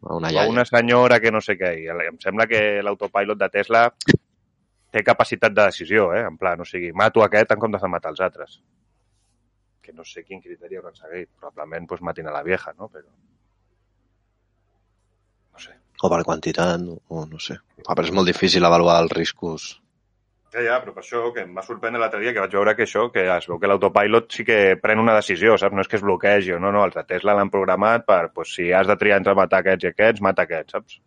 A una o a una senyora que no sé què. I em sembla que l'autopilot de Tesla té capacitat de decisió, eh? En plan, o sigui, mato aquest en comptes de matar els altres. Que no sé quin criteri hauran seguit. Probablement pues, matin a la vieja, no? Però... No sé. O per quantitat, o no sé. Ah, però és molt difícil avaluar els riscos. Ja, ja, però per això que em va sorprendre l'altre dia que vaig veure que això, que es veu que l'autopilot sí que pren una decisió, saps? No és que es bloquegi o no, no, els de Tesla l'han programat per, pues, si has de triar entre matar aquests i aquests, mata aquests, saps?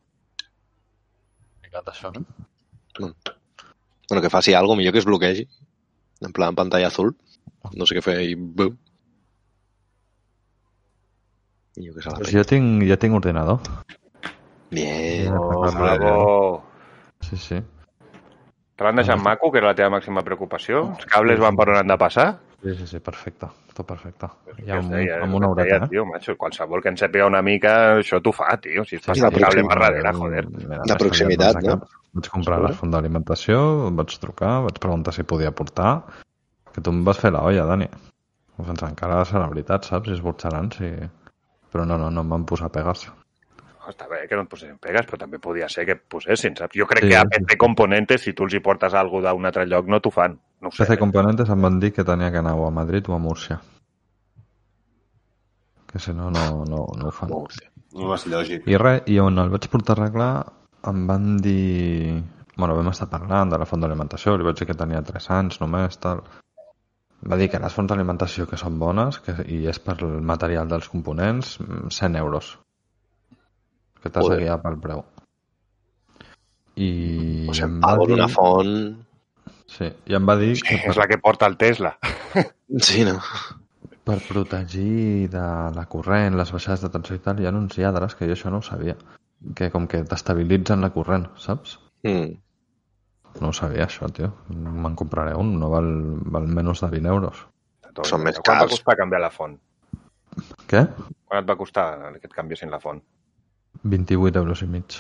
Complicat, això, no? Bueno, que faci alguna millor que es bloquegi. En plan pantalla azul. No sé què fer i... Bum. I jo sé la Pues jo tinc, jo tinc ordinador. Bien. Ja, Oh, bravo! Sí, sí. Te l'han deixat maco, que era la teva màxima preocupació? Els cables van per on han de passar? Sí, sí, sí, perfecte. Tot perfecte. Ja amb, deia? amb una Es deia, horeta, eh? Tio, macho, qualsevol que en sàpiga una mica, això t'ho fa, tio. Si es passa la el cable per darrere, joder. Mira, De proximitat, no? Vaig comprar la font d'alimentació, vaig trucar, vaig preguntar si podia portar, que tu em vas fer la olla, Dani. Fins encara serà veritat, saps? Si es burxaran, si... Però no, no, no em van posar pegues. Està bé que no et posessin pegues, però també podia ser que posessin, saps? Jo crec Sí, que a sí. PC Componentes, si tu els hi portes alguna d'un altre lloc, no t'ho fan. No sé. PC Componentes em van dir que tenia que anar o a Madrid o a Múrcia. Que si no, no, no, no ho fan. No és lògic. I res, i on el vaig portar a arreglar em van dir... Bueno, vam estar parlant de la font d'alimentació, li vaig dir que tenia 3 anys només, tal. Va dir que les fonts d'alimentació que són bones que, i és per el material dels components, mm, 100 euros. Que t'has de guiar pel preu. I O sigui, em em va pago dir... d'una font... Sí, i em va dir que És la que porta el Tesla. Sí, no? per protegir de la corrent, les baixades de tensió i tal, hi ha uns lladres que jo això no ho sabia. Que com que t'estabilitzen la corrent, saps? Mm. No ho sabia, això, tio. Me'n compraré un, no val, val menys de 20 euros. Són més Quan va cars. costar canviar la font? Què? Quan et va costar que et canviessin la font? 28 euros i mig.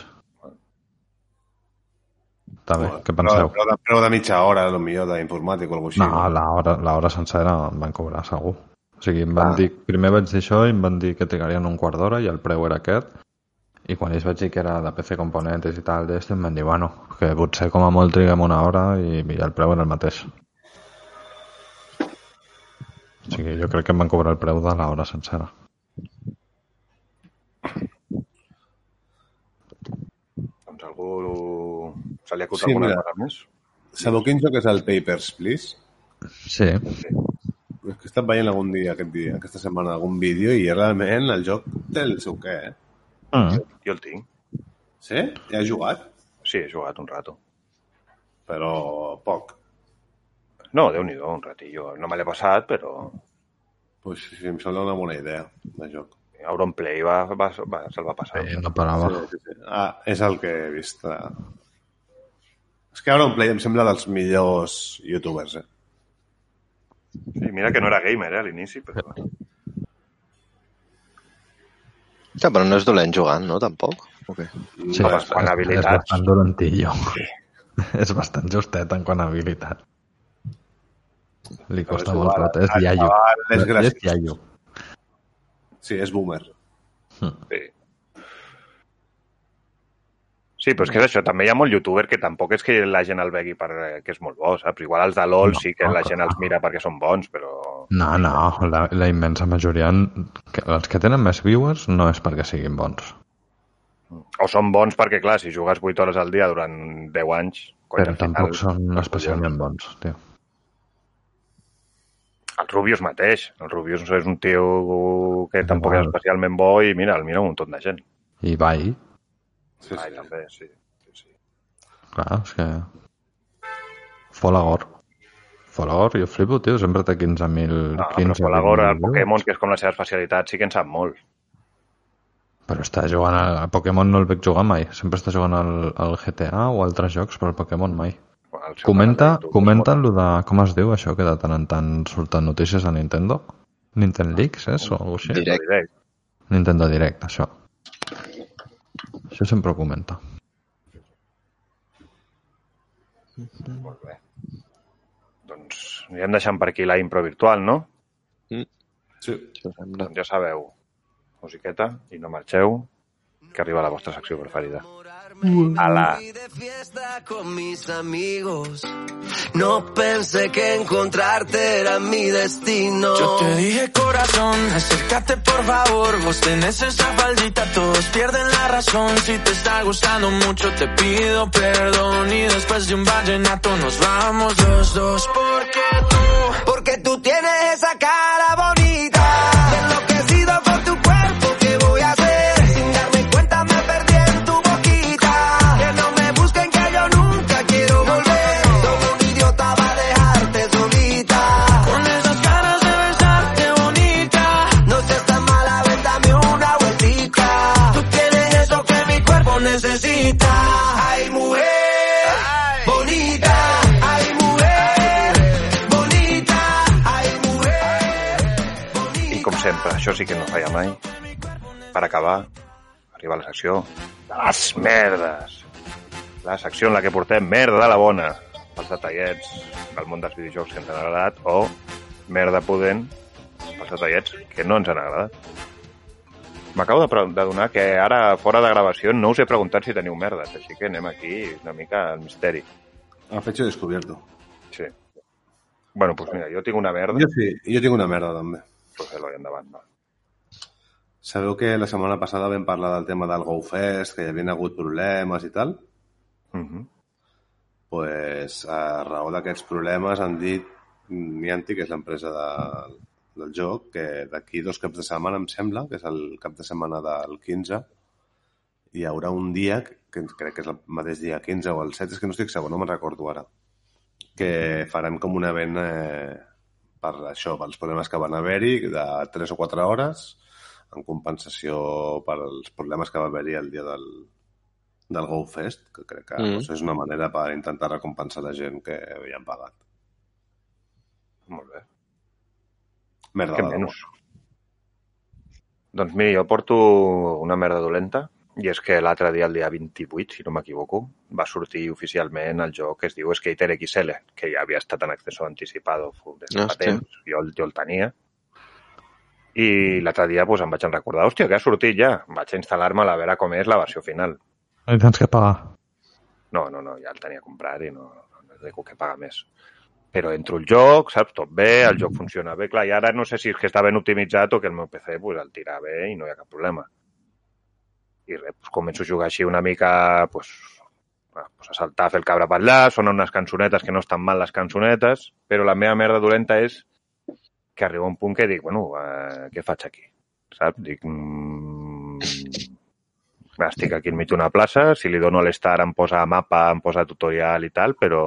Està bé, què penseu? però, de, però de mitja hora, potser d'informàtic o alguna cosa No, així. l'hora l'hora sencera em van cobrar, segur. O sigui, em van Ah. dir... Primer vaig dir això i em van dir que trigarien un quart d'hora i el preu era aquest. I quan ells vaig dir que era de PC Componentes i tal, d'esto, em van dir, bueno, que potser com a molt triguem una hora i, i el preu era el mateix. O sigui, jo crec que em van cobrar el preu de l'hora sencera. Doncs algú... Se li acut Sí, alguna cosa més? Sabeu quin joc és el Papers, Please? Sí, És que he estat veient algun dia, aquest dia, aquesta setmana, algun vídeo i realment el joc té el seu què, eh? mm. Jo el tinc. Sí? Ja has jugat? Sí, he jugat un rato. Però poc. No, déu nhi un ratillo. No me l'he passat, però Pues sí, sí, em sembla una bona idea de joc. Auronplay va, va, va, se'l va passar. sí, no parava. Sí, sí, sí. Ah, és el que he vist. eh. És que Auronplay em sembla dels millors youtubers, eh? Sí, mira que no era gamer, eh, a l'inici, però... Ja, però no és dolent jugant, no, tampoc? Okay. Sí, Home, és, quant a és, és habilitats. bastant dolentillo. és bastant justet en quant a habilitat. Li costa és molt tot, és iaio. és És iaio. Sí, és boomer. Sí. Sí, però és que és això, també hi ha molt youtuber que tampoc és que la gent el vegui perquè és molt bo, saps? Igual els de LOL No, sí que la gent els mira perquè són bons, però... No, no, la, la immensa majoria, els que tenen més viewers no és perquè siguin bons. O són bons perquè, clar, si jugues 8 hores al dia durant 10 anys... Però al final- tampoc són especialment bons, tio. El Rubius mateix. El Rubius és un tio que tampoc Igual. és especialment bo i mira, el mira un munt de gent. I Bai, Sí, Ai, sí. també, sí. sí, sí. clar, és que... Folagor. Folagor, jo flipo, tio, sempre té 15.000... No, 15, però Folagor, el 20.000 Pokémon, que és com la seva especialitat, sí que en sap molt. Però està jugant a, a Pokémon no el veig jugar mai. Sempre està jugant al, al GTA o altres jocs, però el Pokémon mai. El seu Comenta, canal de YouTube comenta lo de... Com es diu això que de tant en tant surten notícies a Nintendo? Nintendo Leaks, és? O alguna cosa direct. Nintendo Direct, això. Això sempre ho comenta. Molt bé. Doncs anirem deixant per aquí la impro virtual, no? Sí. Això sembla. Ja sabeu, musiqueta i no marxeu, que arriba la vostra secció preferida. Ala. de fiesta con mis amigos. No pensé que encontrarte era mi destino. Yo te dije corazón, acércate por favor, vos tenés esa faldita, todos pierden la razón, si te está gustando mucho te pido perdón y después de un vallenato nos vamos los dos, porque tú això sí que no falla mai. Per acabar, arriba la secció de les merdes. La secció en la que portem merda de la bona, els detallets del món dels videojocs que ens han agradat, o merda pudent pels detallets que no ens han agradat. M'acabo de, de donar que ara, fora de gravació, no us he preguntat si teniu merdes, així que anem aquí una mica al misteri. Ha fecho descubierto. Sí. Bueno, pues mira, jo tinc una merda. Jo sí, jo tinc una merda també. Pues fes-lo i endavant, va. Sabeu que la setmana passada vam parlar del tema del GoFest, que hi havia hagut problemes i tal? Uh -huh. pues, a raó d'aquests problemes han dit Niantic, que és l'empresa de, del joc, que d'aquí dos caps de setmana, em sembla, que és el cap de setmana del 15, hi haurà un dia, que crec que és el mateix dia 15 o el 7, és que no estic segur, no me'n recordo ara, que faran com un event eh, per això, pels problemes que van haver-hi, de 3 o 4 hores, en compensació pels problemes que va haver-hi el dia del, del GoFest, que crec que Mm. mm. és una manera per intentar recompensar la gent que havien pagat. Molt bé. Merda Què menys? Doncs mira, jo porto una merda dolenta i és que l'altre dia, el dia 28, si no m'equivoco, va sortir oficialment el joc que es diu Skater XL, que ja havia estat en acceso anticipado des de fa temps, jo, el- jo el tenia. I l'altre dia pues, em vaig recordar, hòstia, que ha sortit ja. Vaig a instal·lar-me a veure com és la versió final. I tens que pagar. No, no, no, ja el tenia comprat i no, no he que pagar més. Però entro al joc, saps, tot bé, el joc funciona bé. Clar, i ara no sé si és que està ben optimitzat o que el meu PC pues, el tira bé i no hi ha cap problema. I res, pues, començo a jugar així una mica, ah, pues, a saltar, a fer el cabra per allà, sonen unes cançonetes que no estan mal les cançonetes, però la meva merda dolenta és que arriba un punt que dic, bueno, eh, què faig aquí? Saps? Dic, mm, estic aquí enmig d'una plaça, si li dono l'estar em posa mapa, em posa tutorial i tal, però...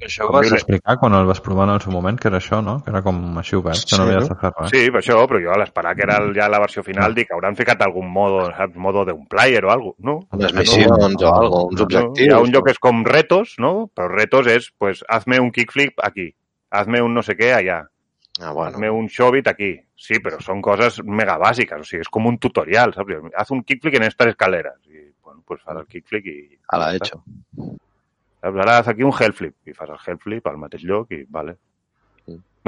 Això ho Com vas diu- explicar quan el vas provar en el seu moment, que era això, no? Que era com així obert, que no Sí, no? de fer res. Sí, per això, però jo a l'esperar que era el- ja la versió final dic, hauran ficat algun modo, saps? Modo d'un player o alguna no? Unes No, missions o algo, uns No, objectius. hi ha un lloc que és com retos, no? Però retos és, pues, hazme un kickflip aquí, hazme un no sé què allà, Ah, bueno. hazme un showbit aquí. Sí, però són coses mega bàsiques, o sigui, és com un tutorial, saps? Haz un kickflip en estas escaleras. I, bueno, pues fas el kickflip i... A la ja hecho. Saps? Ara aquí un hellflip i fas el hellflip al mateix lloc i vale.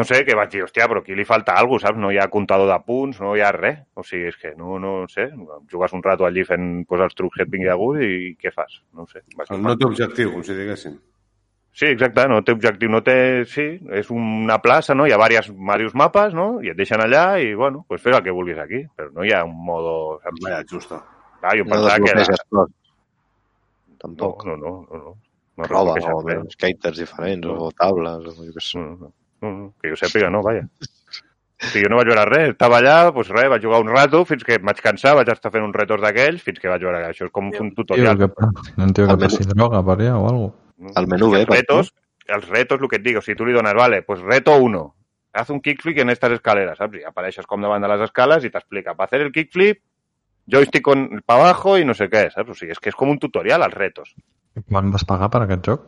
No sé, que vaig dir, hòstia, però aquí li falta alguna cosa, saps? No hi ha comptador de punts, no hi ha res. O sigui, és que no, no sé, jugues un rato allí fent pues, els trucs que et vingui de gust i què fas? No sé. Vaig No té objectiu, com si diguéssim. Sí, exacte, no té objectiu, no té... Sí, és una plaça, no? Hi ha diversos, diversos mapes, no? I et deixen allà i, bueno, pues fes el que vulguis aquí. Però no hi ha un modo... Saps? Vaya, justo. Clar, jo No pensava que era... Tampoc. no, no, no, no. no Roba o res. skaters diferents o tables o jo què sé. No, no, no, no, que jo sàpiga, no, vaja. Si jo no vaig veure res, estava allà, doncs res, vaig jugar un rato fins que em vaig cansar, vaig estar fent uns retos d'aquells fins que vaig veure això és com un Tio, tutorial. que, no en tio que passi droga per allà o alguna No? El menú bé, els per retos, els retos, el que et dic, o sigui, tu li dones, vale, pues reto 1, haz un kickflip en estas escaleras, saps? I apareixes com davant de les escales i t'explica, para hacer el kickflip, joystick con, para abajo i no sé què, saps? O sigui, és que és com un tutorial, els retos. cosa. Quan vas pagar per aquest joc?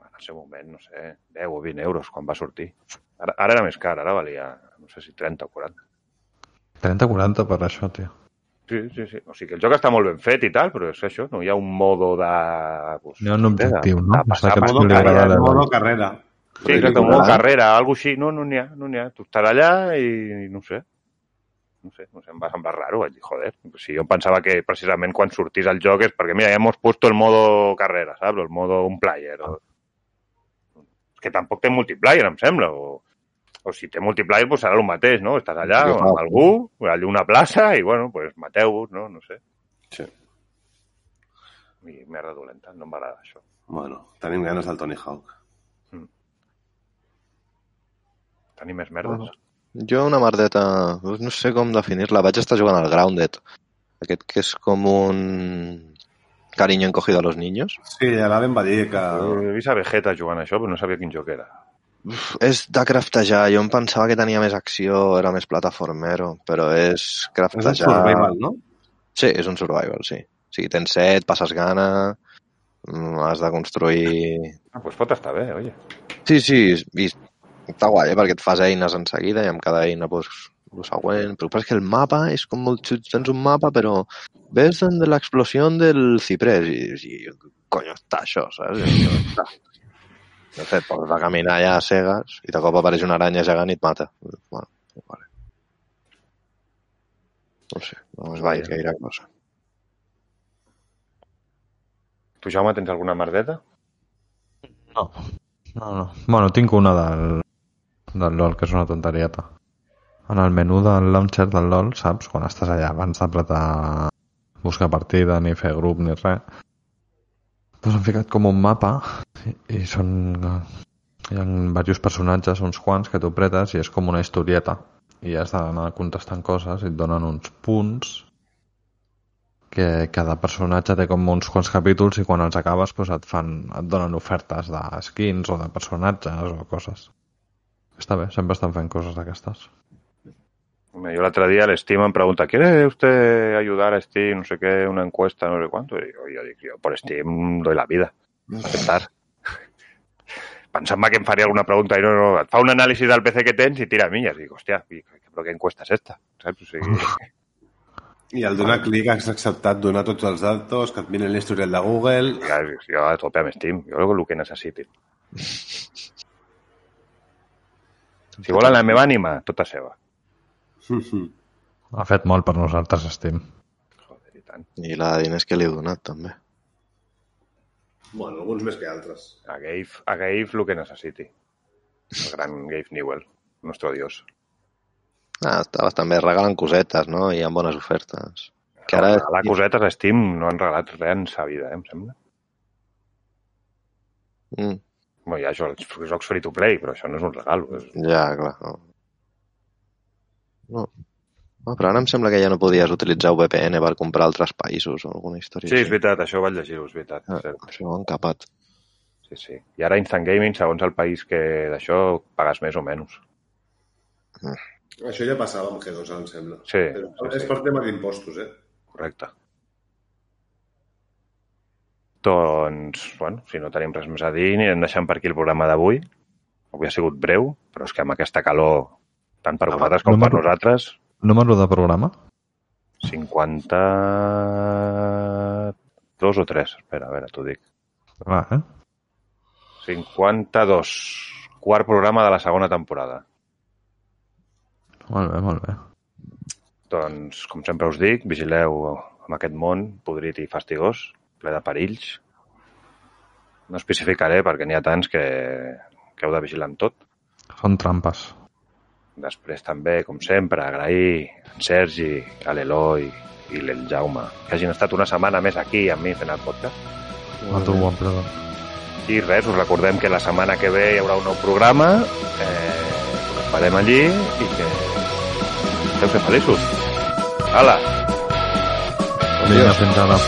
En el seu moment, no sé, 10 o 20 euros quan va sortir. Ara, ara era més car, ara valia, no sé si 30 o 40. 30-40 per això, tio. Sí, sí, sí. O sigui que el joc està molt ben fet i tal, però és això, no hi ha un modo de... Pues, Hi ha un objectiu, no? De, de passar, D'aquests modo carrera. la- Modo carrera. Sí, exacte, un modo carrera, alguna així. No, no n'hi ha, no n'hi ha. Tu estaràs allà i no ho sé. No sé, no sé, em va semblar raro. Vaig dir, joder, si jo em pensava que precisament quan sortís el joc és perquè, mira, ja hemos puesto el modo carrera, saps? El modo un player. O... És que tampoc té multiplayer, em sembla. O, o si té multiplayer, pues serà el mateix, no? Estàs allà Sí, amb algú, allà una plaça i, bueno, pues mateu-vos, no? No sé. Sí. I merda dolenta, no m'agrada això. Bueno, tenim ganes del Tony Hawk. Tenir més merdes. Jo una merdeta, no sé com definir-la. Vaig estar jugant al Grounded. Aquest que és com un cariño encogido a los niños. Sí, ja l'Aven va dir que... He vist a Vegeta jugant això, però no sabia quin joc era. Uf, és de craftejar. Jo em pensava que tenia més acció, era més plataformero, però és És un craftejar... survival, no? Sí, és un survival, sí. O sigui, tens set, passes gana, mm, has de construir... Ah, doncs pot estar bé, oye. Sí, sí, i està guai, eh? perquè et fas eines en seguida i amb cada eina doncs, el següent, però és que el mapa és com molt xut, tens un mapa, però ves de l'explosió del ciprés i, i coño està això, saps? I, no està. De fet, pots va caminar allà a cegues i de cop apareix una aranya gegant i et mata. Bueno, vale. No sé, no es vaig gaire cosa. Tu, Jaume, tens alguna merdeta? No. No, no. Bueno, tinc una del, del LOL, que és una tonterieta. En el menú del launcher del LOL, saps? Quan estàs allà abans d'apretar buscar partida, ni fer grup, ni res, doncs han ficat com un mapa i, són... Hi ha diversos personatges, uns quants, que tu apretes i és com una historieta. I has d'anar contestant coses i et donen uns punts que cada personatge té com uns quants capítols i quan els acabes doncs et, fan, et donen ofertes de skins o de personatges o coses. Està bé, sempre estan fent coses d'aquestes. Yo el otro día el Steam me pregunta, ¿quiere usted ayudar a Steam, no sé qué, una encuesta, no sé cuánto? Y yo, yo dic, yo por Steam doy la vida. Aceptar. Pensant-me que em faria alguna pregunta i no, no, et fa un anàlisi del PC que tens i tira milles. I dic, hòstia, i, però què encuesta és esta? Saps? O sigui, I al donar clic has acceptat donar tots els datos, que et miren l'historial de Google... ja, jo a tope amb Steam, jo el que necessitin. Si volen la meva ànima, tota seva. Ha fet molt per nosaltres, Steam. Joder, i tant. I la de diners que li heu donat, també. bueno, alguns més que altres. A Gave, a Gave el que necessiti. El gran Gave Newell, nuestro dios. Ah, està bastant bé. Regalen cosetes, no? I amb bones ofertes. Que ara... A la cosetes a Steam no han regalat res en sa vida, eh, em sembla. Mm, Bueno, hi ha jocs, jocs free to play, però això no és un regal. És... ja, clar. No. no. No, però ara em sembla que ja no podies utilitzar VPN per comprar altres països o alguna història Sí, és veritat, això ho vaig llegir-ho, és veritat. Ah, és cert. això ho han capat. Sí, sí. I ara Instant Gaming, segons el país que d'això, pagues més o menys. Això ja passava amb G2, em sembla. Sí, Però és sí. per tema d'impostos, eh? Correcte. Doncs, bueno, si no tenim res més a dir, anirem deixant per aquí el programa d'avui. Avui ha sigut breu, però és que amb aquesta calor, tant per vosaltres com per nosaltres, Número de programa? 50... Dos o tres? Espera, a veure, t'ho dic. Clar, eh? 52. Quart programa de la segona temporada. Molt bé, molt bé. Doncs, com sempre us dic, vigileu amb aquest món podrit i fastigós, ple de perills. No especificaré perquè n'hi ha tants que, que heu de vigilar amb tot. Són trampes. Després també, com sempre, agrair en Sergi, a l'Eloi i el Jaume, que hagin estat una setmana més aquí amb mi fent el podcast. A tu, bon perdó. I res, us recordem que la setmana que ve hi haurà un nou programa, eh, us esperem allí i que esteu ser feliços. Hala! Vinga, fins ara.